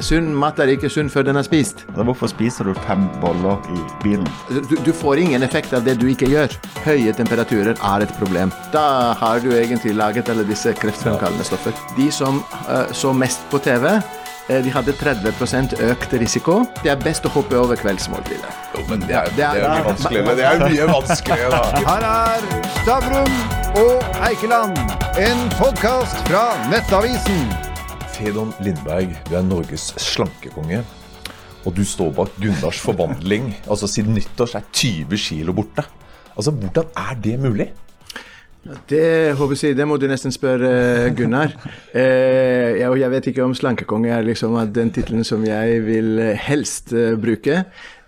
Sunn mat er ikke sunn før den er spist. Hvorfor spiser du fem boller i bilen? Du, du får ingen effekt av det du ikke gjør. Høye temperaturer er et problem. Da har du egentlig laget alle disse kreftfremkallende stoffer. De som uh, så mest på TV, eh, de hadde 30% økt risiko. Det er best å hoppe over kveldsmåltidet. Jo, men det er, Det det er, mye vanskeligere. Det er mye vanskeligere, da. Her er Stavrum og Eikeland, en podkast fra Nettavisen. Fedon Lindberg, du er Norges slankekonge. Og du står bak Gunnars forvandling. Altså Siden nyttår er 20 kilo borte. Altså, Hvordan er det mulig? Det håper jeg, det må du nesten spørre eh, Gunnar. Eh, og jeg vet ikke om slankekonge er liksom den tittelen som jeg vil eh, helst eh, bruke.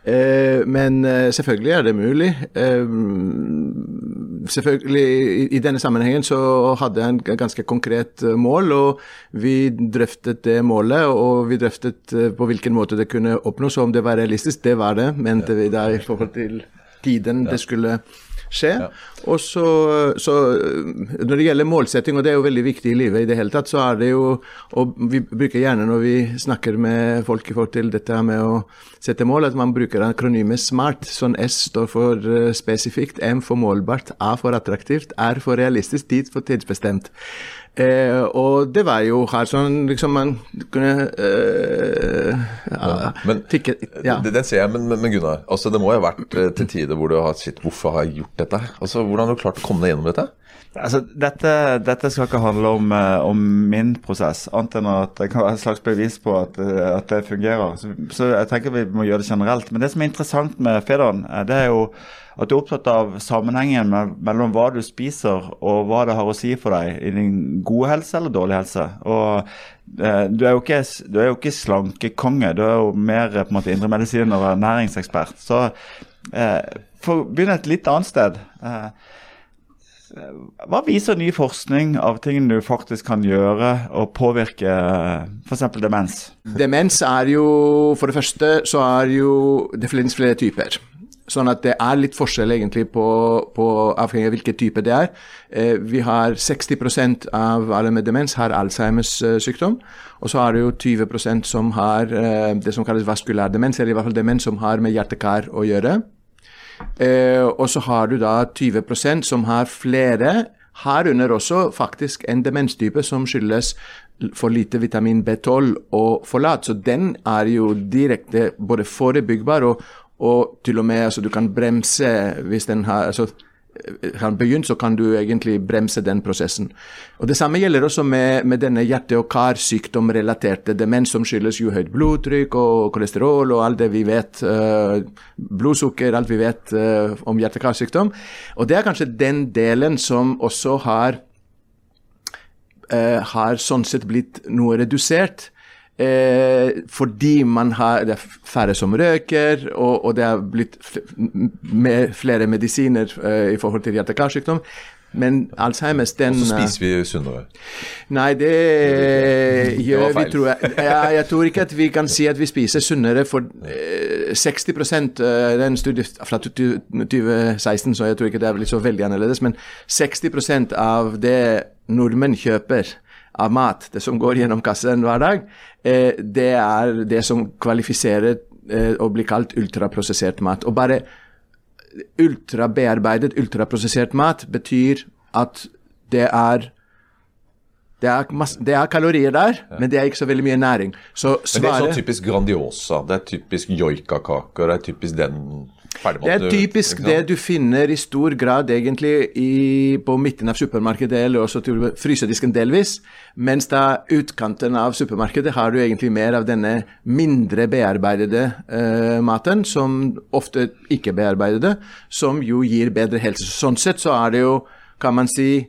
Eh, men eh, selvfølgelig er det mulig. Eh, selvfølgelig, i, denne sammenhengen så hadde jeg en ganske konkret mål, og vi drøftet det målet. Og vi drøftet på hvilken måte det kunne oppnås, og om det var realistisk. Det var det, mente vi da i forhold til tiden det skulle skje. Og så, så Når det gjelder målsetting, og det er jo veldig viktig i livet i det hele tatt, så er det jo Og vi bruker gjerne når vi snakker med folk i forhold til dette med å sette mål, at man bruker akronymet SMART. Sånn S står for eh, spesifikt, M for målbart, A for attraktivt, R for realistisk, tid for tidsbestemt. Eh, og det var jo her sånn liksom man kunne eh, ja, Men tikke, ja. det, Den ser jeg, men, men Gunnar, altså det må jo ha vært eh, til tider hvor du har sett Hvorfor har jeg gjort dette? Altså, Hvordan har du klart å komme deg gjennom dette? Altså, dette, dette skal ikke handle om, eh, om min prosess, annet enn at det kan være et slags bevis på at, eh, at det fungerer. Så, så jeg tenker vi må gjøre det generelt. Men det som er interessant med Fedon, det er jo at du er opptatt av sammenhengen mellom hva du spiser og hva det har å si for deg i din gode helse eller dårlig helse. Og eh, du er jo ikke, er jo ikke slankekonge, du er jo mer på en måte indremedisiner og næringsekspert. Så eh, for å begynne et litt annet sted. Eh, hva viser ny forskning av ting du faktisk kan gjøre og påvirke f.eks. demens? Demens er jo For det første så er jo Det finnes flere typer. Sånn at det er litt forskjell egentlig på, på avhengig av hvilken type det er. Eh, vi har 60% av alle med demens har Alzheimers eh, sykdom. Og så er det jo 20% som har eh, det som kalles vaskulær demens, eller i hvert fall demens som har med hjerte-kar å gjøre. Eh, og så har du da 20% som har flere, herunder også faktisk en demenstype som skyldes for lite vitamin B12 og folat. Så den er jo direkte både forebyggbar og, og til og med altså, du kan bremse hvis den har altså, har begynt, så kan du egentlig bremse den prosessen. Og Det samme gjelder også med, med denne hjerte- og karsykdomrelaterte demens, som skyldes jo høyt blodtrykk og kolesterol og alt det vi vet, uh, blodsukker, alt vi vet uh, om hjerte- og karsykdom. Og det er kanskje den delen som også har, uh, har sånn sett blitt noe redusert. Eh, fordi man har, det er færre som røyker, og, og det er blitt med flere medisiner eh, i forhold til hjerte-karsykdom. Men Alzheimers, den Og så spiser vi sunnere. Nei, det gjør vi, tror jeg. Ja, jeg tror ikke at vi kan si at vi spiser sunnere, for eh, 60 eh, Det er en studie fra 2016, så jeg tror ikke det er så veldig annerledes. Men 60% av det nordmenn kjøper av mat, det som går gjennom kassen hver dag, eh, det er det som kvalifiserer eh, å bli kalt ultraprosessert mat. Og bare ultrabearbeidet, ultraprosessert mat betyr at det er det er, masse, det er kalorier der, men det er ikke så veldig mye næring. Så Men det er sånn typisk Grandiosa, det er typisk joikakaker, det er typisk den Det er typisk du, det du finner i stor grad egentlig i, på midten av supermarkedet, eller også til frysedisken delvis. Mens da utkanten av supermarkedet har du egentlig mer av denne mindre bearbeidede uh, maten, som ofte ikke bearbeidede, som jo gir bedre helse. Sånn sett så er det jo, kan man si,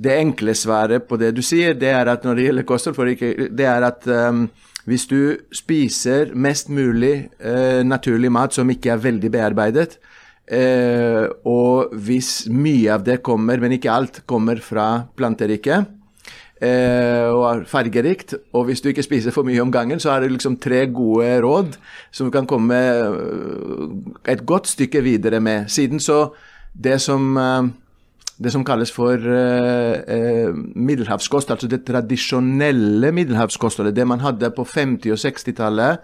det enkle svaret på det du sier, det er at når det gjelder kosthold, det er at um, hvis du spiser mest mulig eh, naturlig mat som ikke er veldig bearbeidet, eh, og hvis mye av det kommer, men ikke alt, kommer fra planteriket, eh, og er fargerikt, og hvis du ikke spiser for mye om gangen, så er det liksom tre gode råd som du kan komme eh, et godt stykke videre med. Siden så det som eh, det som kalles for eh, eh, middelhavskost, altså det tradisjonelle middelhavskostholdet, det man hadde på 50- og 60-tallet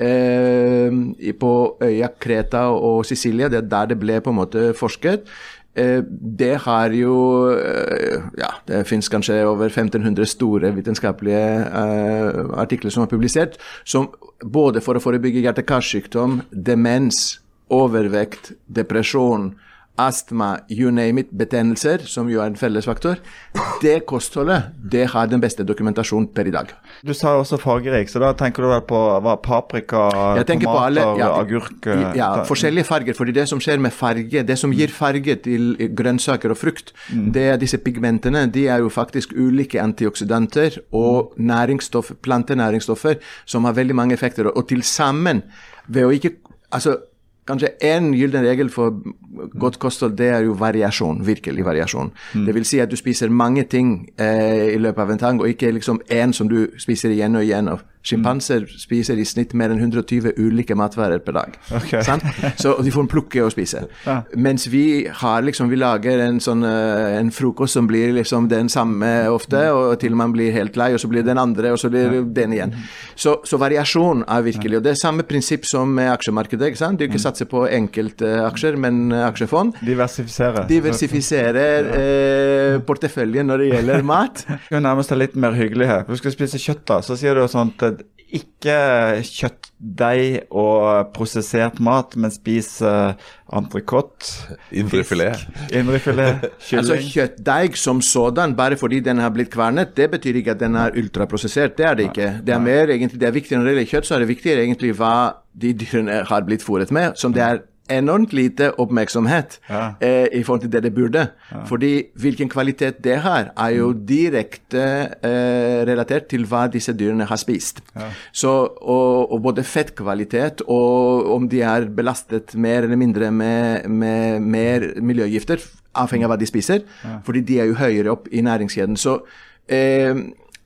eh, på øya Kreta og Sicilia, det er der det ble på en måte forsket. Eh, det har jo eh, Ja, det fins kanskje over 1500 store vitenskapelige eh, artikler som er publisert, som både for å forebygge hjerte-karsykdom, demens, overvekt, depresjon, astma, you name it, betennelser, som jo er en fellesfaktor, det kostholdet det har den beste dokumentasjonen per i dag. Du sa jo også fargerik, så da tenker du vel på paprika, tomater, på alle ja, agurk Ja, ja, forskjellige farger. fordi det som skjer med farge, det som gir farge til grønnsaker og frukt, det er disse pigmentene. De er jo faktisk ulike antioksidanter og næringsstoff, plantenæringsstoffer som har veldig mange effekter. Og til sammen, ved å ikke altså Kanskje én gyllen regel for godt kosthold, det er jo variasjon. Virkelig variasjon. Det vil si at du spiser mange ting eh, i løpet av en tang, og ikke liksom én som du spiser igjen og igjen. Og Sjimpanser spiser i snitt mer enn 120 ulike matvarer per dag. Okay. Sant? Så de får plukke og spise. Ja. Mens vi har liksom, vi lager en sånn eh, en frokost som blir liksom den samme ofte, og til man blir helt lei, og så blir det den andre, og så blir det den igjen. Så, så variasjon er virkelig. Og det er samme prinsipp som med aksjemarkedet. ikke sant? Du ikke satser på enkeltaksjer, men eh, aksjefond. Diversifisere. Diversifiserer eh, porteføljen når det gjelder mat. skal jo nærmest litt mer hyggelig her. Du skal spise kjøtt, da. Så sier du sånn at ikke kjøttdeig og prosessert mat, men spis uh, entrecôte, Indrefilet. indrefilet, Altså. Kjøttdeig som sådan, bare fordi den har blitt kvernet, det betyr ikke at den er ultraprosessert. Det er det ikke. Det er mer egentlig, det er viktigere når det gjelder kjøtt, så er det viktigere egentlig hva de dyrene har blitt fôret med, som det er enormt lite oppmerksomhet Ja. eh, i forhold til det det burde. Fordi hvilken kvalitet det har, er jo direkte eh, relatert til hva disse dyrene har spist. Så, og, og både fettkvalitet og om de er belastet mer eller mindre med, med mer miljøgifter, avhengig av hva de spiser, fordi de er jo høyere opp i næringskjeden. Så eh,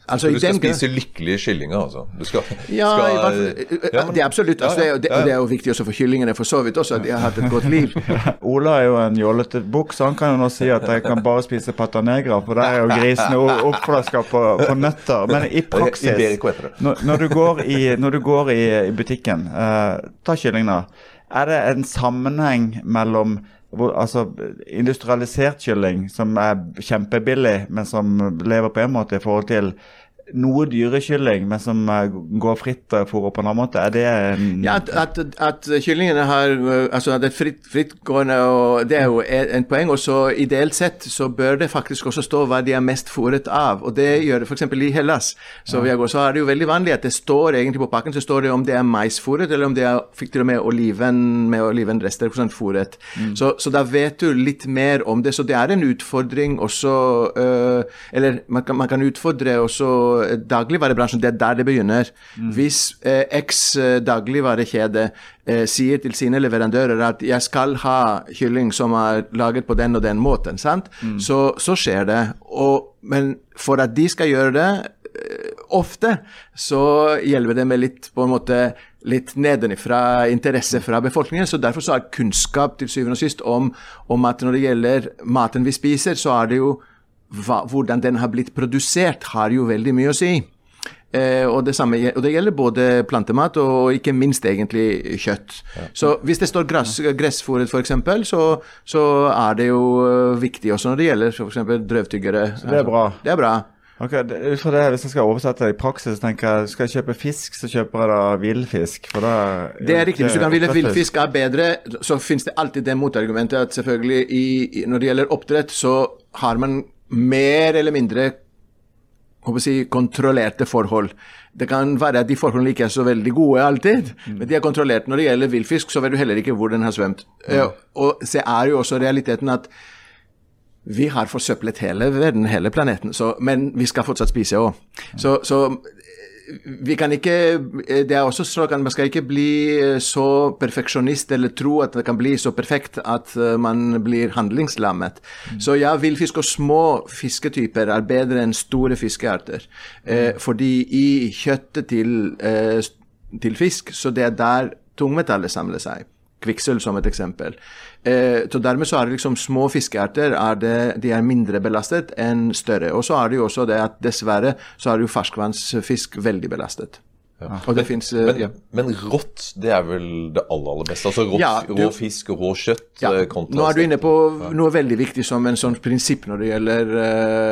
altså Du skal spise lykkelige kyllinger, altså. Du skal, ja, skal, fall, Ja, det er absolutt. Altså, Ja, ja, det, er- ja, ja. det er jo viktig også for kyllingene, for så vidt også, at de har hatt et godt liv. Ola er jo en jålete bukk, så han kan jo nå si at jeg kan bare spise patanegra, for der er jo grisene oppflaska på, på nøtter. Men i praksis, det. når, når du går i, når du går i, i butikken, uh, ta kyllingene. er det en sammenheng mellom altså, industrialisert kylling, som er kjempebillig, men som lever på en måte i forhold til noe dyrekylling, men som eh, går fritt for på en annen måte? Er det en Ja, at, at, at kyllingene har øh, altså at det er fritt, frittgående, og det er jo en en poeng. Og så ideelt sett så bør det faktisk også stå hva de er mest fôret av. Og det gjør det f.eks. i Hellas. Så, vi har gått- så er det jo veldig vanlig at det står egentlig på pakken så står det om det er maisfôret, eller om det er fikk til og med oliven med olivenrester sånn fôret. Så, så da vet du litt mer om det. Så det er en utfordring også øh, Eller man kan, man kan utfordre også eh, dagligvarebransjen. Det er der det begynner. Hvis eh, X eh, dagligvarekjede eh, sier til sine leverandører at jeg skal ha kylling som er laget på den og den måten, sant? Så, så skjer det. Og, men for at de skal gjøre det eh, ofte, så gjelder det med litt på en måte litt nedenifra interesse fra befolkningen. så Derfor så er kunnskap til syvende og sist om, om at når det gjelder maten vi spiser, så er det jo hva, hvordan den har blitt produsert, har jo veldig mye å si. Eh, og, det samme, og det gjelder både plantemat og ikke minst egentlig kjøtt. Så hvis det står gress, gressfòret f.eks., så, så er det jo eh, viktig også når det gjelder f.eks. drøvtyggere. det er bra. Det er bra. Ok, ut fra det, Hvis jeg skal oversette det i praksis, så tenker jeg skal jeg kjøpe fisk, så kjøper jeg da villfisk. For da Det er riktig. Hvis du kan ville villfisk er bedre, så finnes det alltid det motargumentet at selvfølgelig i, når det gjelder oppdrett, så har man mer eller mindre si, kontrollerte forhold. Det kan være at de forholdene ikke er så veldig gode alltid, men de er kontrollert. Når det gjelder villfisk, så vet du heller ikke hvor den har svømt. Eh, Og så er jo også realiteten at vi har forsøplet hele verden, hele planeten, så, men vi skal fortsatt spise òg. Så, så eh, vi kan ikke eh, Det er også slik at man skal ikke bli eh, så perfeksjonist eller tro at det kan bli så perfekt at eh, man blir handlingslammet. Så ja, villfisk og små fisketyper er bedre enn store fiskearter. Eh, fordi i kjøttet til, eh, til fisk, så det er der tungmetallet samler seg. kvikksølv som et eksempel. Eh, så Dermed så er det liksom små fiskearter er det, de er mindre belastet enn større. Og så er det jo også det at dessverre så er jo ferskvannsfisk veldig belastet. Og det finnes, eh, Men, ja. men rått, det er vel det aller, aller beste? Altså rått, Ja, du- rå fisk rå kjøtt Ja, eh, nå er du inne på noe veldig viktig som en sånn prinsipp når det gjelder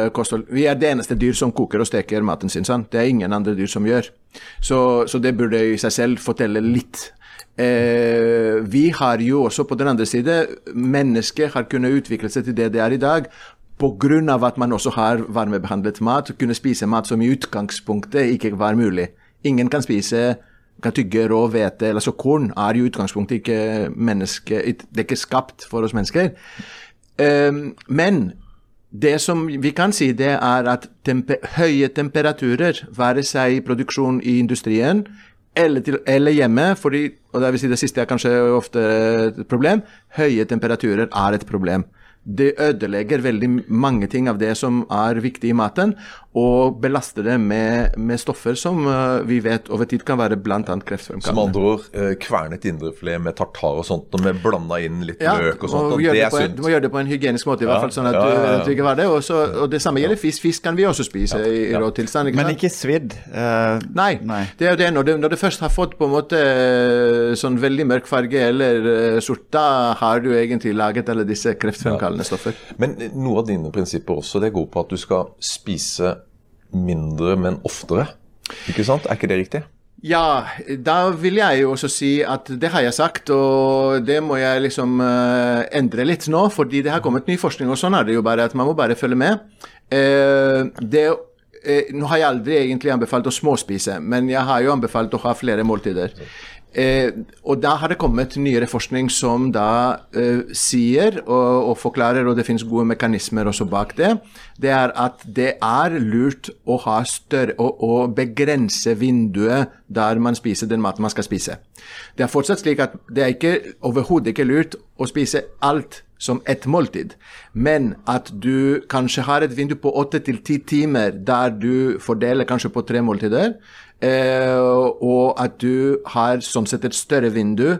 uh, kosthold. Vi er det eneste dyr som koker og steker maten sin. sant? Det er ingen andre dyr som gjør. Så, så det burde i seg selv fortelle litt. Eh, vi har jo også på den andre side Mennesket har kunnet utvikle seg til det det er i dag. Pga. at man også har varmebehandlet mat, kunne spise mat som i utgangspunktet ikke var mulig. Ingen kan spise kan tygge rå hvete, eller så korn er jo i utgangspunktet ikke menneske, det er ikke skapt for oss mennesker. Eh, men det som vi kan si, det er at tempe, høye temperaturer, være seg i produksjon i industrien eller, til, eller hjemme, fordi, og det vil si det siste er kanskje ofte et problem, høye temperaturer er et problem. Det ødelegger veldig mange ting av det som er viktig i maten, og belaste det med, med stoffer som uh, vi vet over tid kan være bl.a. Som andre ord, uh, kvernet indrefilet med tartar og sånt, og med blanda inn litt løk og sånt, og det det er sunt. du må gjøre det på en hygienisk måte, i hvert fall sånn at ja, du ja, ja. du ikke var det Også, Og, det samme gjelder fisk. Fisk kan vi også spise i, i rå tilstand. Ikke Men ikke svidd. Uh, Nei, Nei. det er jo det. Når det, når det først har fått på en måte eh, sånn veldig mørk farge eller eh, sort, da har du egentlig laget alle disse kreftfremkallende stoffer. Men noe av dine prinsipper også, det går på at du skal spise mindre, men oftere. Ikke sant? Er ikke det riktig? Ja, da vil jeg jo også si at det har jeg sagt, og det må jeg liksom uh, endre litt nå, fordi det har kommet ny forskning, og sånn er det jo bare, at man må bare følge med. Uh, det, uh, nå har jeg aldri egentlig anbefalt å småspise, men jeg har jo anbefalt å ha flere måltider. Eh, og da har det kommet nyere forskning som da eh, sier og, og forklarer, og det finnes gode mekanismer også bak det, det er at det er lurt å større å, å begrense vinduet der man spiser den maten man skal spise. Det er fortsatt slik at det er ikke overhodet ikke lurt å spise alt som ett måltid, men at du kanskje har et vindu på åtte til ti timer der du fordeler kanskje på tre måltider, og at du har sånn sett et større vindu,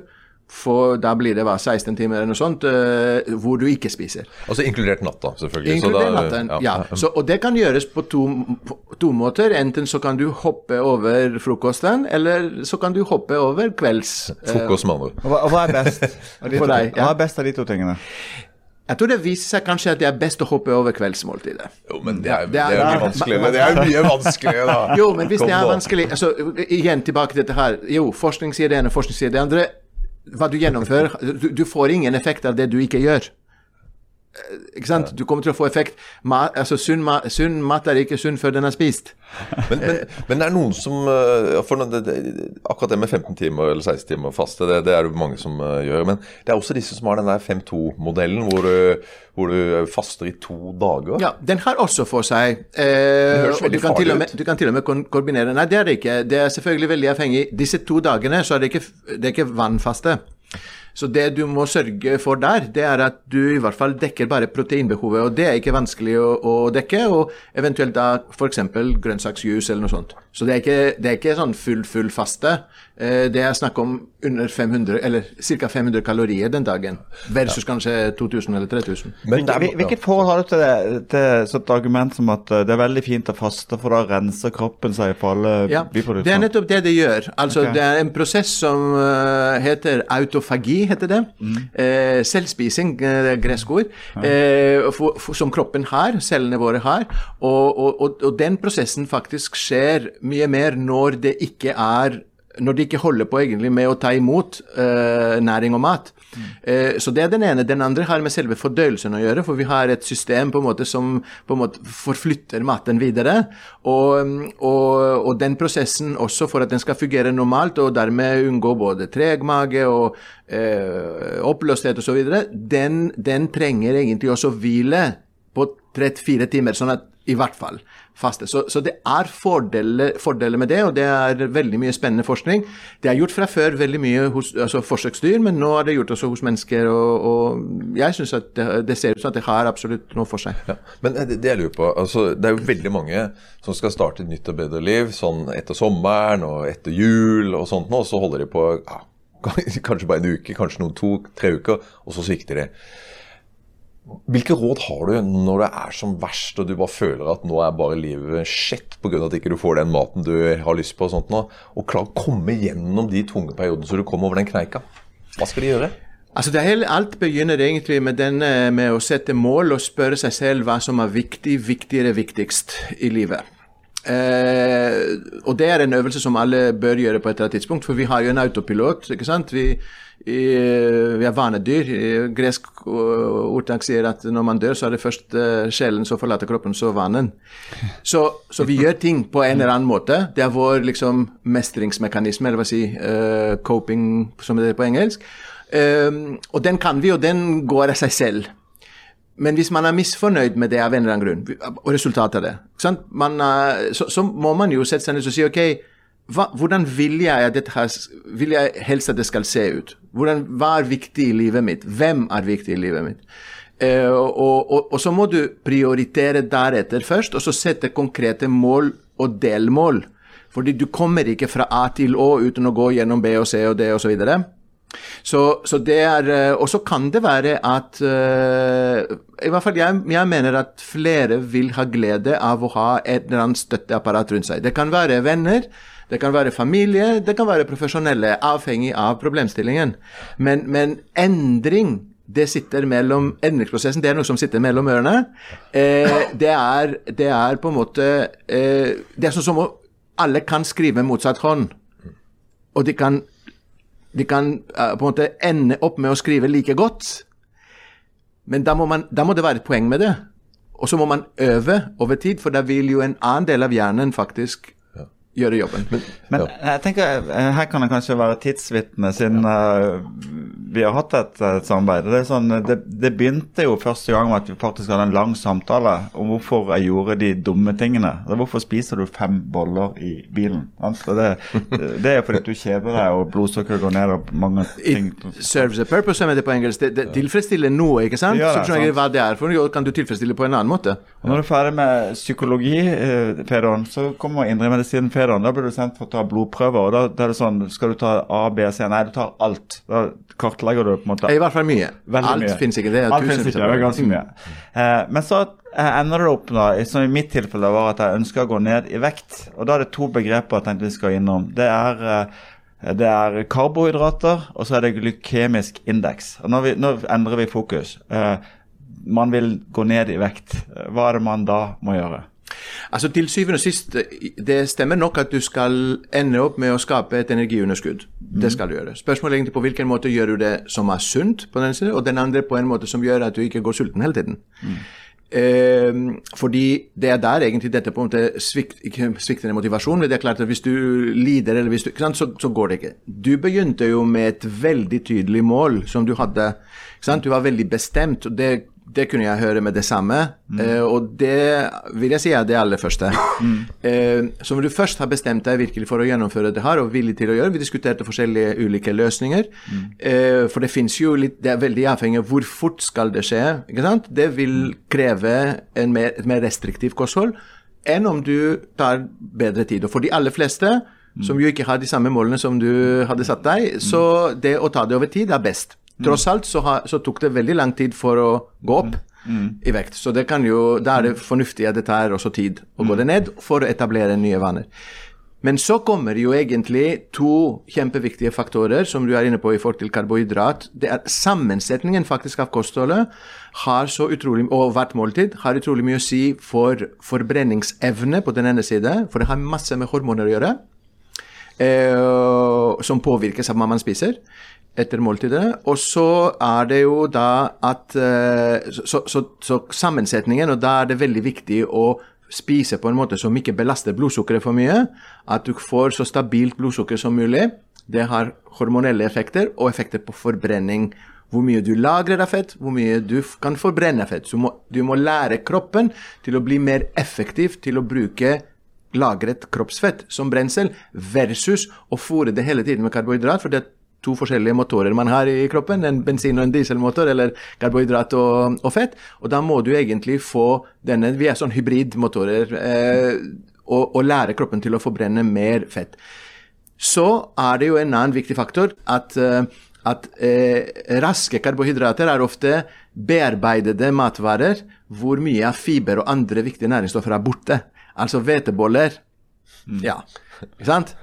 for da blir det hva, 16 timer eller noe sånt, eh, hvor du ikke spiser. Altså inkludert natta, selvfølgelig. Så Inkludert da- natten, ja. ja. Så, og det kan gjøres på to, på to måter. Enten så kan du hoppe over frokosten, eller så kan du hoppe over kvelds... eh, Frokost, med andre ord. Og hva, hva er best? For deg, ja. Hva er best av de to tingene? Jeg tror det viser seg kanskje at det er best å hoppe over kveldsmåltidet. Jo, men det er, Det det er- er, jo mye vanskeligere. Det er mye vanskeligere, da. Jo, men hvis Kom det er vanskelig altså, Igjen tilbake til dette her. Jo, forskning sier det ene, forskning sier det andre. Hva du gjennomfører Du, du får ingen effekt av det du ikke gjør. Eh, Ikke sant? Du kommer til å få effekt. Ma, altså, sunn, ma, sunn mat er ikke sunn før den er spist. Men, men, men det er noen som eh, det, det, Akkurat det med 15 timer eller 16 timer faste, det, det er det mange som eh, gjør. Men det er også disse som har den der 5-2-modellen, hvor, du- hvor du faster i to dager. Ja, den har også for seg eh, du kan, med, du kan til og med kombinere Nei, det er det ikke. Det er selvfølgelig veldig avhengig. Disse to dagene så er det ikke, det er ikke vannfaste. Så det du må sørge for der, det er at du i hvert fall dekker bare proteinbehovet, og det er ikke vanskelig å, å dekke, og eventuelt da f.eks. grønnsaksjuice eller noe sånt. Så det er ikke, det er ikke sånn full, full faste. Eh, det er snakk om under 500, eller ca. 500 kalorier den dagen, versus kanskje 2000 eller 3000. Men det er- Hvil- Hvilket forhold har du til det, til sånt argument som at eh, det er veldig fint å faste, for da renser kroppen seg for alle Ja, det er nettopp det det gjør. Altså, okay. Det er en prosess som eh, heter autofagi, heter det. Eh, selvspising, uh, gresk ord, eh, som kroppen har, cellene våre har. Og, og, og, og den prosessen faktisk skjer mye mer når det ikke er når de ikke holder på egentlig med å ta imot uh, næring og mat. Eh, så det er den ene. Den andre har med selve fordøyelsen å gjøre, for vi har et system på en måte som på en måte forflytter maten videre. Og, og, og den prosessen også for at den skal fungere normalt, og dermed unngå både treg mage og uh, oppblåsthet osv., den, den trenger egentlig også hvile på 34 timer, sånn at i hvert fall faste. Så, så det er fordeler, fordeler med det, og det er veldig mye spennende forskning. Det er gjort fra før veldig mye hos altså forsøksdyr, men nå er det gjort også hos mennesker, og, og jeg syns at det, det ser ut som at det har absolutt noe for seg. Ja. Men det, det jeg lurer på, altså, det er jo veldig mange som skal starte et nytt og bedre liv sånn etter sommeren og etter jul og sånt og så holder de på ja, kanskje bare en uke, kanskje noen to-tre uker, og så svikter de. Hvilke råd har du når det er som verst og du bare føler at nå er bare livet shit pga. at ikke du får den maten du har lyst på og sånt nå, og klarer å komme gjennom de tunge periodene så du kommer over den kneika? Hva skal de gjøre? Altså hele, Alt begynner egentlig med, denne, med å sette mål og spørre seg selv hva som er viktig, viktigere, viktigst i livet. Eh, og det er en øvelse som alle bør gjøre på et eller annet tidspunkt, for vi har jo en autopilot. ikke sant? Vi, i, vi er vanedyr. Gresk ordtak sier at når man dør, så er det først uh, sjelen som forlater kroppen, så vanen. Så, så, vi gjør ting på en eller annen måte. Det er vår liksom, mestringsmekanisme, eller hva si, uh, coping, som det er på engelsk. Um, og den kan vi, og den går av seg selv. Men hvis man er misfornøyd med det av en eller annen grunn, og resultatet av det, man, så, så, må man jo sette seg ned og si OK, hva, hvordan vil jeg, dette, vil jeg helst at det skal se ut? Hvordan, hva er viktig i livet mitt? Hvem er viktig i livet mitt? Uh, og, og, og, så må du prioritere deretter først, og så sette konkrete mål og delmål. Fordi du kommer ikke fra A til Å uten å gå gjennom B og C og D osv. Så, så det er eh, Og så kan det være at uh, I hvert fall jeg, jeg, mener at flere vil ha glede av å ha et eller annet støtteapparat rundt seg. Det kan være venner, det kan være familie, det kan være profesjonelle, avhengig av problemstillingen. Men, men endring det sitter mellom Endringsprosessen det er noe som sitter mellom ørene. Eh, det, er, det, er, på en måte eh, Det er sånn som alle kan skrive motsatt hånd. Og de kan de kan uh, på en måte ende opp med å skrive like godt. Men da må, man, da må det være et poeng med det. Og så må man øve over tid, for da vil jo en annen del av hjernen faktisk gjøre jobben. Men, men jeg tenker, eh, her kan det kanskje være tidsvitne, siden uh, vi har hatt et, et samarbeid. Det, sånn, det, det, begynte jo første gang med at vi faktisk hadde en lang samtale om hvorfor jeg gjorde de dumme tingene. Hvorfor spiser du fem boller i bilen? Det, det, er fordi du kjeder deg og blodsukkeret går ned og mange ting. It serves a purpose, som heter på engelsk. Det, tilfredsstiller noe, ikke sant? Ja, så skjønner jeg hva det er for noe, kan du tilfredsstille på en annen måte. Og når du er ferdig med psykologi, eh, Fedon, så kommer indremedisinen Fedon. Da blir du sendt for å ta blodprøver. og da, da, er det sånn, Skal du ta A, B, C? Nei, du tar alt. Da kartlegger du på en måte I hvert fall mye. Veldig alt mye. finnes ikke. Det er alt finnes ikke, det er ganske mye. Eh, men så eh, ender det opp, da, som i mitt tilfelle var at jeg ønsker å gå ned i vekt. Og da er det to begreper jeg tenkte vi skal innom. Det er eh, det er karbohydrater, og så er det glykemisk indeks. Og nå, vi, nå endrer vi fokus. Eh, man vil gå ned i vekt. Hva er det man da må gjøre? Altså Til syvende og sist, det stemmer nok at du skal ende opp med å skape et energiunderskudd. Mm. Det skal du gjøre. Spørsmålet er egentlig på hvilken måte gjør du det som er sunt, på den siden, og den andre på en måte som gjør at du ikke går sulten hele tiden. Mm. Eh, fordi det er der egentlig dette på en måte svikt, ikke sviktende motivasjon. Men det er klart at hvis du lider, eller hvis du, sant, så, så, går det ikke. Du begynte jo med et veldig tydelig mål som du hadde. Du var veldig bestemt. og det det kunne jeg høre med det samme, mm. eh, og det vil jeg si er det aller første. Mm. Eh, så når du først har bestemt deg virkelig for å gjennomføre det her, og villig til å gjøre Vi diskuterte forskjellige ulike løsninger, mm. eh, for det fins jo litt Det er veldig avhengig av hvor fort skal det skje. ikke sant? Det vil kreve mer, et mer restriktivt kosthold enn om du tar bedre tid. Og for de aller fleste, mm. som jo ikke har de samme målene som du hadde satt deg, mm. så det å ta det over tid er best. Tross alt så, ha, så, tok det veldig lang tid for å gå opp mm. i vekt. Så det kan jo, da er det fornuftig at det tar også tid å gå det ned for å etablere nye vaner. Men så kommer jo egentlig to kjempeviktige faktorer som du er inne på i forhold til karbohydrat. Det er Sammensetningen faktisk av kostholdet har så utrolig, og hvert måltid har utrolig mye å si for forbrenningsevne på den ene side, for det har masse med hormoner å gjøre. Eh, som påvirkes av hva man spiser etter måltidet. Og så er det jo da at eh, så, så, så, sammensetningen, og da er det veldig viktig å spise på en måte som ikke belaster blodsukkeret for mye. At du får så stabilt blodsukker som mulig. Det har hormonelle effekter og effekter på forbrenning. Hvor mye du lagrer av fett, hvor mye du kan forbrenne av fett. Så må, du må lære kroppen til å bli mer effektiv til å bruke lagret kroppsfett som brensel, versus å fôre det hele tiden med karbohydrat. for det to forskjellige motorer man har i kroppen, en bensin- og en dieselmotor, eller karbohydrat og, og, fett. Og da må du egentlig få denne Vi er sånn hybridmotorer. Eh, og, og, lære kroppen til å forbrenne mer fett. så er det jo en annen viktig faktor at, eh, at eh, raske karbohydrater er ofte bearbeidede matvarer hvor mye av fiber og andre viktige næringsstoffer er borte. Altså hveteboller. Ja, ikke sant?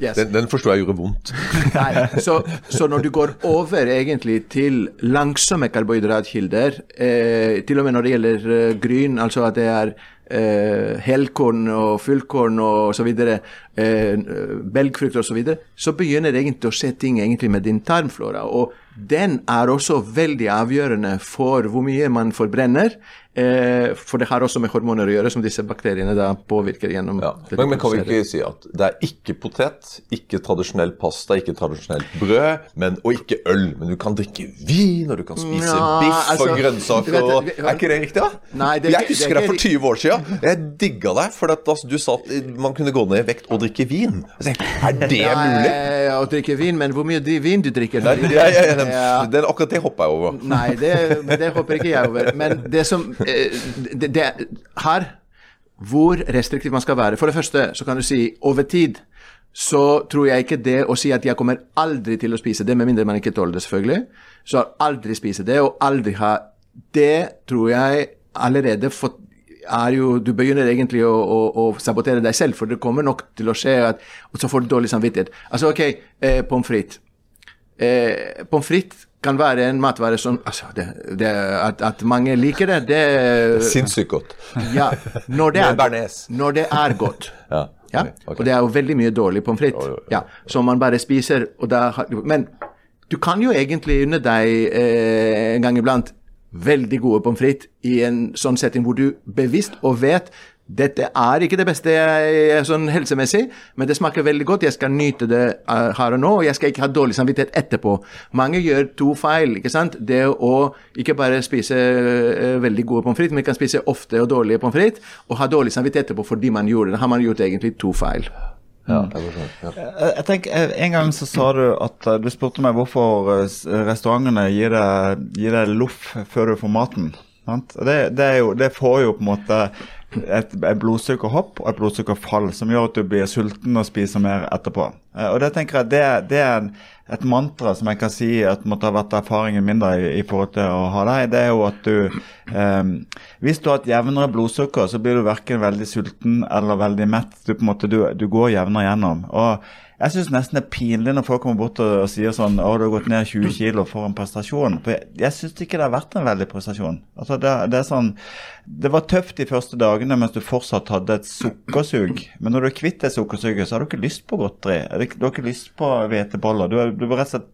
Yes. Den, den forsto jeg gjorde vondt. Nei, så, så når du går over egentlig til langsomme karbohydratkilder, eh, til og med når det gjelder eh, gryn, altså at det er eh, helkorn og fullkorn og så videre, eh, belgfrukt og så videre, så begynner det egentlig å skje ting egentlig med din tarmflora. Og den er også veldig avgjørende for hvor mye man forbrenner. Eh, for det har også med hormoner å gjøre, som disse bakteriene da påvirker gjennom Ja. Men, men kan vi ikke si at det er ikke potet, ikke tradisjonell pasta, ikke tradisjonelt brød, men, og ikke øl. Men du kan drikke vin, og du kan spise Ja, biff altså, og grønnsaker. vet, og, er ikke det riktig, da? Nei, det jeg husker er deg for 20 år siden. Jeg digga deg for at altså, du sa at man kunne gå ned i vekt og drikke vin. Jeg er det mulig? Ja, å drikke vin, men hvor mye vin du drikker? Nei, jeg, den, Ja. den, akkurat det hopper jeg over. Nei, det, det hopper ikke jeg over. Men det som eh, det, det, Her, hvor restriktiv man skal være For det første så kan du si over tid så tror jeg ikke det å si at jeg kommer aldri til å spise det, med mindre man ikke tåler det, selvfølgelig. Så aldri spise det, og aldri ha Det tror jeg allerede fått er jo, Du begynner egentlig å, å, å sabotere deg selv, for det kommer nok til å skje at Og så får du dårlig samvittighet. Altså, OK, eh, pommes frites. Eh, pommes frites kan være en matvare som altså, det, det, at, at mange liker det, det er Sinnssykt godt. Ja, når det er, når det er godt. Ja, Ja? ok, ok. Og det er jo veldig mye dårlig pommes frites. oh. Ja, som man bare spiser. Da, men du kan jo egentlig unne deg eh, en gang iblant veldig gode pommes frites i en sånn setting hvor du bevisst og vet dette er ikke det beste sånn helsemessig, men det smaker veldig godt. Jeg skal nyte det eh, her og nå, og jeg skal ikke ha dårlig samvittighet etterpå. Mange gjør to feil. ikke sant? Det å ikke bare spise eh, veldig gode pommes frites, men kan spise ofte og dårlige pommes frites, og ha dårlig samvittighet etterpå fordi man gjorde det. Har man gjort egentlig to feil. Ja, jeg ja. Jeg, tenker, eh, En gang så sa du at eh, du spurte meg hvorfor eh, restaurantene gir deg, gir deg loff før du får maten. Det, det, er jo, det får jo på en måte et, et blodsukkerhopp og et blodsukkerfall som gjør at du blir sulten og spiser mer etterpå. Eh, Og Det tenker jeg, det, det er et mantra som jeg kan si at måtte ha vært erfaringen min da i, i forhold til å ha deg. Det er jo at du eh, Hvis du har et jevnere blodsukker, så blir du verken veldig sulten eller veldig mett. Du, på en måte, du, du går jevnere gjennom. Og jeg syns nesten det er pinlig når folk kommer bort og, og sier sånn Å, du har gått ned 20 kilo for en prestasjon. For jeg, jeg syns ikke det har vært en veldig prestasjon. Altså, det, det er sånn Det var tøft de første dagene mens du fortsatt hadde et sukkersug. Men når du er kvitt det sukkersuget, så har du ikke lyst på godteri. Du har ikke lyst på hveteboller. Du du rett og slett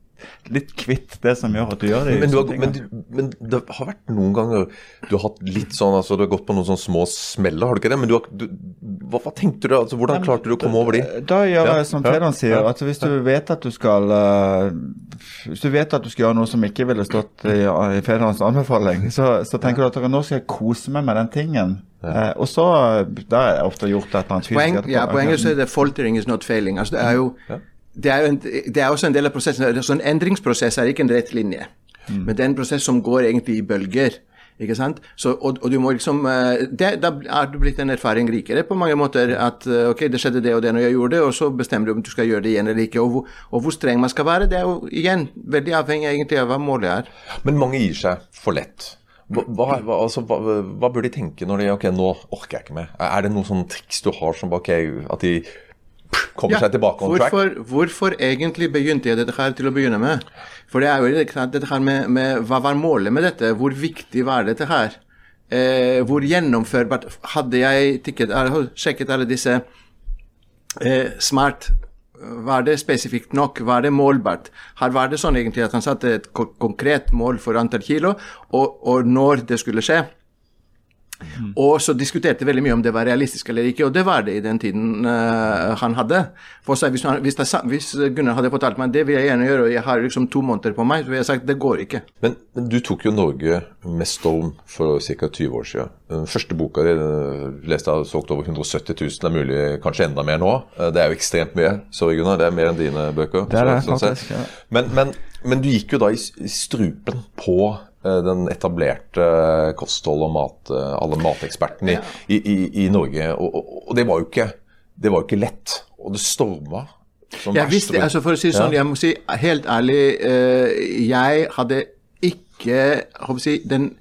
litt kvitt det som gjør at du gjør det. Men, du har, men, men det har vært noen ganger du har hatt litt sånn altså Du har gått på noen sånne små smeller, har du ikke det? Men du har, du, hva, hva tenkte du? altså Hvordan klarte du å komme over de? Da gjør Ja, jeg som ja, sier, ja. at hvis du vet at du skal uh, Hvis du vet at du skal gjøre noe som ikke ville stått i, i Fedons anbefaling, så, så tenker du at nå skal jeg kose meg med den tingen. Eh, og så Da har jeg ofte gjort et eller annet fysisk Poeng, ja, poenget engelsk er det 'faltering is not failing'. Altså, det er jo det er, en, det er også en del av prosessen. Så en endringsprosess er ikke en rett linje, Mm. men det er en prosess som går egentlig i bølger. Ikke sant? Så, og, og du må liksom eh, det, Da er du blitt en erfaring rikere på mange måter. At eh, ok, det skjedde det og det når jeg gjorde det, og så bestemmer du om du skal gjøre det igjen eller ikke. Og, hvor- og hvor streng man skal være, det er jo igjen veldig avhengig egentlig av hva målet er. Men mange gir seg for lett. Hva, hva, hva- altså, hva, hva bør de tenke når de Ok, nå orker jeg ikke mer. Er det noen sånn triks du har som ok, at de kommer seg tilbake on track? hvorfor, hvorfor egentlig begynte jeg dette her til å begynne med? For det er jo dette her med, med Hva var målet med dette? Hvor viktig var dette her? Eh, hvor gjennomførbart Hadde jeg tikket, eller, sjekket alle disse eh, smart var det spesifikt nok? Var det målbart? Her var det sånn egentlig at han satte et konkret mål for antall kilo, og, og når det skulle skje. Og så diskuterte veldig mye om det var realistisk eller ikke, og det var det i den tiden uh, han hadde. For seg, hvis, han, hvis, det, hvis Gunnar hadde fortalt meg det vil jeg gjerne gjøre, og jeg har liksom to måneder på meg, så ville jeg sagt det går ikke. Men, men du tok jo Norge med storm for ca. 20 år siden. Den første boka di eh, leste jeg har solgt over 170 000. Det er mulig kanskje enda mer nå. Eh, Det er jo ekstremt mye. Sorry, Gunnar. Det er mer enn dine bøker. Det er det, sånn faktisk, ja. Men, men, men du gikk jo da i, strupen på den etablerte kosthold- og mat, eh, alle matekspertene i, i, i, i Norge. Og, og, og det var ikke det var jo ikke lett. Og det storma Som Jeg visste, altså For å si det sånn, Ja. jeg må si helt ærlig eh, Jeg hadde ikke jeg håper si, den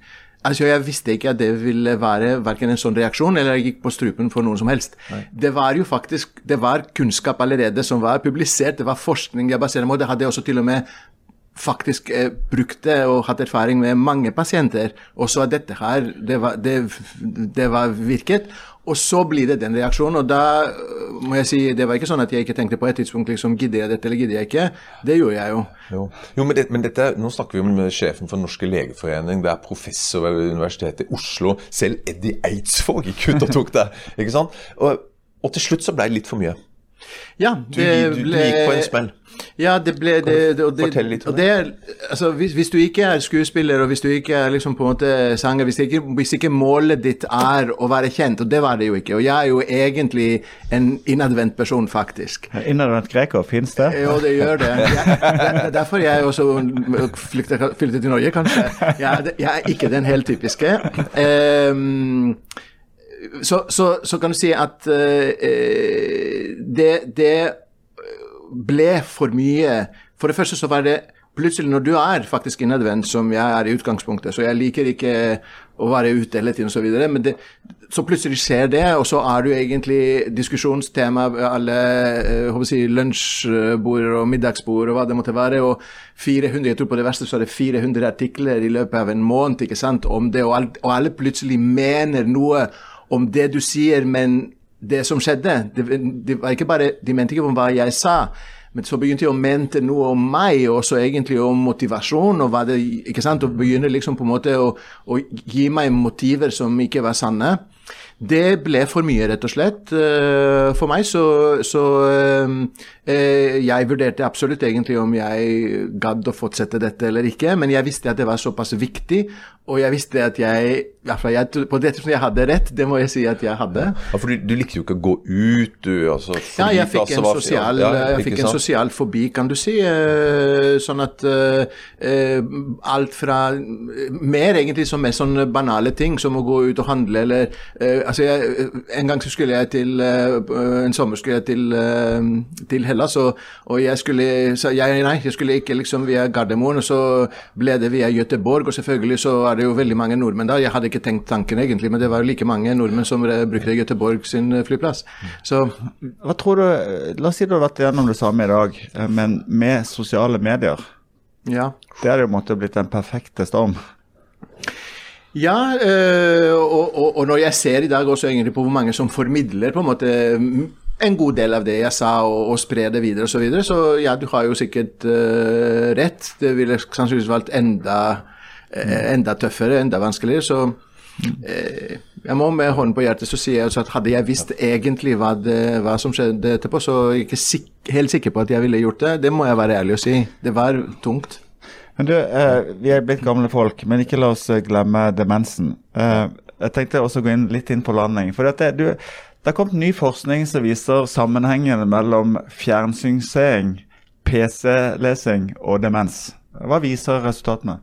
Altså, Jeg visste ikke at det ville være hverken en sånn reaksjon eller jeg gikk på strupen for noen som helst. Det var jo faktisk det var kunnskap allerede som var publisert, det var forskning jeg baserer meg på. Det hadde jeg også til og med faktisk eh, brukt og hatt erfaring med mange pasienter. Og så dette her, det var, det, det var virket. Og så blir det den reaksjonen, og da øh, må jeg si Det var ikke sånn at jeg ikke tenkte på et tidspunkt liksom Gidder jeg dette, eller gidder jeg ikke? Det gjorde jeg jo. Jo, jo men, det, men dette, nå snakker vi om sjefen for norske legeforening, det er professor ved Universitetet i Oslo. Selv Eddie Eidsvåg gikk ut og tok det. ikke sant? Og, og til slutt så ble det litt for mye. Ja, Du, du, du gikk på en smell. Ja, det ble det, det, og det, Fortell litt om det altså, hvis, hvis du ikke er skuespiller, og hvis du ikke er liksom på en måte sanger hvis ikke, hvis ikke målet ditt er å være kjent, og det var det jo ikke, og jeg er jo egentlig en innadvendt person, faktisk. Innadvendt greker, fins det? Jo, det gjør det. Jeg, det er derfor jeg også flyktet, til Norge, kanskje. Jeg, jeg er ikke den helt typiske. Ehm, så, så, så kan du si at eh, det, det ble for mye. For det første så var det plutselig når du er faktisk innadvendt, som jeg er i utgangspunktet, så jeg liker ikke å være ute hele tiden osv., men det, så plutselig skjer det, og så er du egentlig diskusjonstema ved alle eh, si, lunsjbord og middagsbord og hva det måtte være, og 400, jeg tror på det verste så er det 400 artikler i løpet av en måned ikke sant, om det, og, alle, og alle plutselig mener noe om det du sier, men det som skjedde, det, det var ikke bare, de mente ikke om hva jeg sa, men så begynte jeg å mente noe om meg, og så egentlig om motivasjon, og hva og begynne liksom på en måte å, å gi meg motiver som ikke var sanne. Det ble for mye, rett og slett, eh, for meg, så, så eh, jeg vurderte absolutt egentlig om jeg gadd å fortsette dette eller ikke, men jeg visste at det var såpass viktig, og jeg visste at jeg, jeg på det som jeg hadde rett, det må jeg si at jeg hadde. Ja, for du, du likte jo ikke å gå ut, du. Altså, Ja, jeg fikk en sosial, ja, jeg fikk en sosial fobi, kan du si. eh, Sånn at eh, eh, alt fra Mer egentlig som mer sånn banale ting, som å gå ut og handle eller eh, Altså, jeg, en gang så skulle jeg til eh, En sommer skulle jeg til, eh, til Hellas, og, og jeg skulle sa jeg, Nei, jeg skulle ikke liksom via Gardermoen, og så ble det via Göteborg, og selvfølgelig så er det jo veldig mange nordmenn da. Jeg hadde ikke tenkt tanken egentlig, men det var jo like mange nordmenn som brukte Göteborg sin eh, flyplass. Så Hva tror du, La oss si du har vært gjennom det samme i dag, eh, men med sosiale medier. ja. Det hadde jo måttet blitt den perfekte storm. Ja, øh, og, og, og når jeg ser i dag også egentlig på hvor mange som formidler på en måte en god del av det jeg sa, og, og spre det videre osv., så, videre, så ja, du har jo sikkert uh, rett. Det ville sannsynligvis valgt enda, uh, enda tøffere, enda vanskeligere. Så uh, jeg må med hånden på hjertet så sier jeg at hadde jeg visst egentlig hva, det, hva som skjedde etterpå, så er jeg ikke sik helt sikker på at jeg ville gjort det. Det må jeg være ærlig og si. Det var tungt. Men du, Vi er blitt gamle folk, men ikke la oss glemme demensen. Jeg tenkte også gå inn litt inn på landing. For det, du, det har kommet ny forskning som viser sammenhengen mellom fjernsynsseing, PC-lesing og demens. Hva viser resultatene?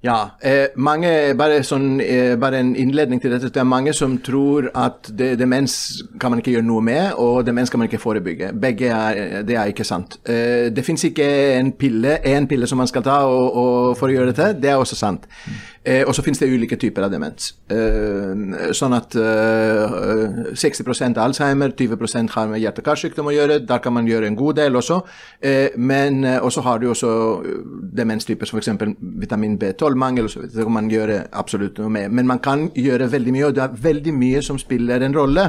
Ja, eh, mange, bare, sånn, eh, bare en innledning til dette. Det er mange som tror at det, demens kan man ikke gjøre noe med, og demens kan man ikke forebygge. Begge er, det er ikke sant. Eh, det fins ikke en pille, pille som man skal ta og, og for å gjøre dette. Det er også sant. Eh, og så finnes det ulike typer av demens. Eh, sånn at eh, 60% Alzheimer, 20% har med hjerte-karsykdom å gjøre. Der kan man gjøre en god del også. Eh, eh, også har du også eh, demenstyper som f.eks. vitamin B12-mangel. så. Det kan man gjøre absolutt noe med. Men man kan gjøre veldig mye, og det er veldig mye som spiller en rolle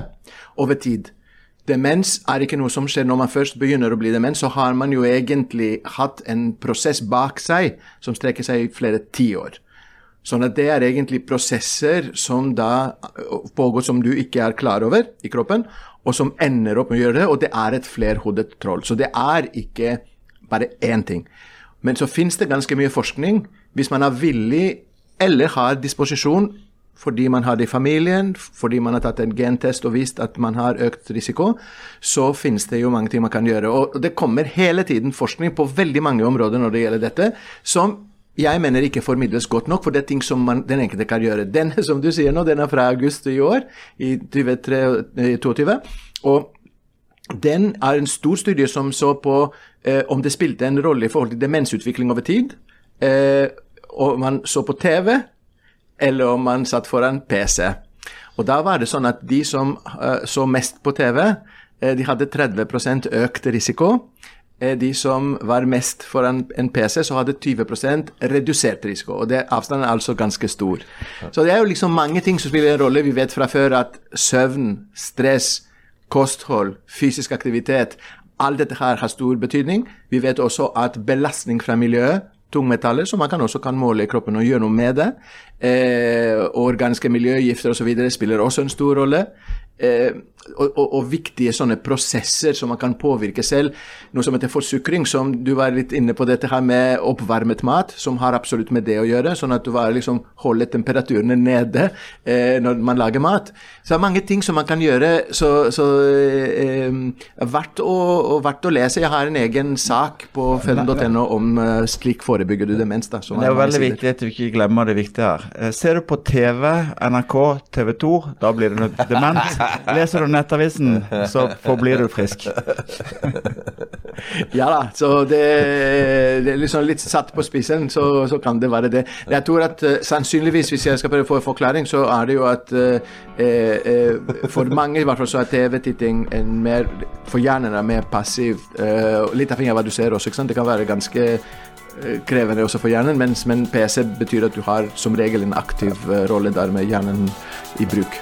over tid. Demens er ikke noe som skjer når man først begynner å bli demens. Så har man jo egentlig hatt en prosess bak seg som strekker seg i flere tiår. Sånn at det er egentlig prosesser som da pågår som du ikke er klar over i kroppen, og som ender opp med å gjøre det, og det er et flerhodet troll. Så det er ikke bare én ting. Men så finnes det ganske mye forskning. Hvis man er villig eller har disposisjon fordi man har det i familien, fordi man har tatt en gentest og vist at man har økt risiko, så finnes det jo mange ting man kan gjøre. Og det kommer hele tiden forskning på veldig mange områder når det gjelder dette, som jeg mener ikke formidles godt nok, for det er ting som man, den enkelte kan gjøre. Den som du sier nå, den er fra august i år, i 2022. Og den er en stor studie som så på eh, om det spilte en rolle i forhold til demensutvikling over tid. Eh, og man så på TV, eller om man satt foran PC. Og da var det sånn at de som eh, så mest på TV, eh, de hadde 30% økt risiko. Eh, de som var mest foran en PC, så hadde 20% redusert risiko. og det, Avstanden er altså ganske stor. Så det er jo liksom mange ting som spiller en rolle. Vi vet fra før at søvn, stress, kosthold, fysisk aktivitet Alt dette her har stor betydning. Vi vet også at belastning fra miljøet, tungmetaller, som man kan også kan måle i kroppen og gjøre noe med det, eh, organiske miljøgifter osv. spiller også en stor rolle. Eh, og, og, og, viktige sånne prosesser som man kan påvirke selv. Noe som heter forsukring, som du var litt inne på dette her med oppvarmet mat, som har absolutt med det å gjøre. Sånn at du bare liksom holder temperaturene nede eh, når man lager mat. Så det er mange ting som man kan gjøre. Så, så eh, verdt, å, verdt, å, lese. Jeg har en egen sak på fedden.no om uh, slik forebygger du demens. Da, det er veldig viktig at du ikke glemmer det viktige her. Eh, ser du på TV, NRK, TV 2, da blir du dement. Leser du Nettavisen, så forblir du frisk. ja da, så det, det, er liksom litt satt på spissen, så, så, kan det være det. Jeg tror at uh, sannsynligvis, hvis jeg skal prøve å få en forklaring, så er det jo at uh, for mange i hvert fall så er TV-titting mer For hjernen er mer passiv. litt avhengig av hva du ser også. ikke sant? Det kan være ganske krevende også for hjernen, mens men PC betyr at du har som regel en aktiv rolle der med hjernen i bruk.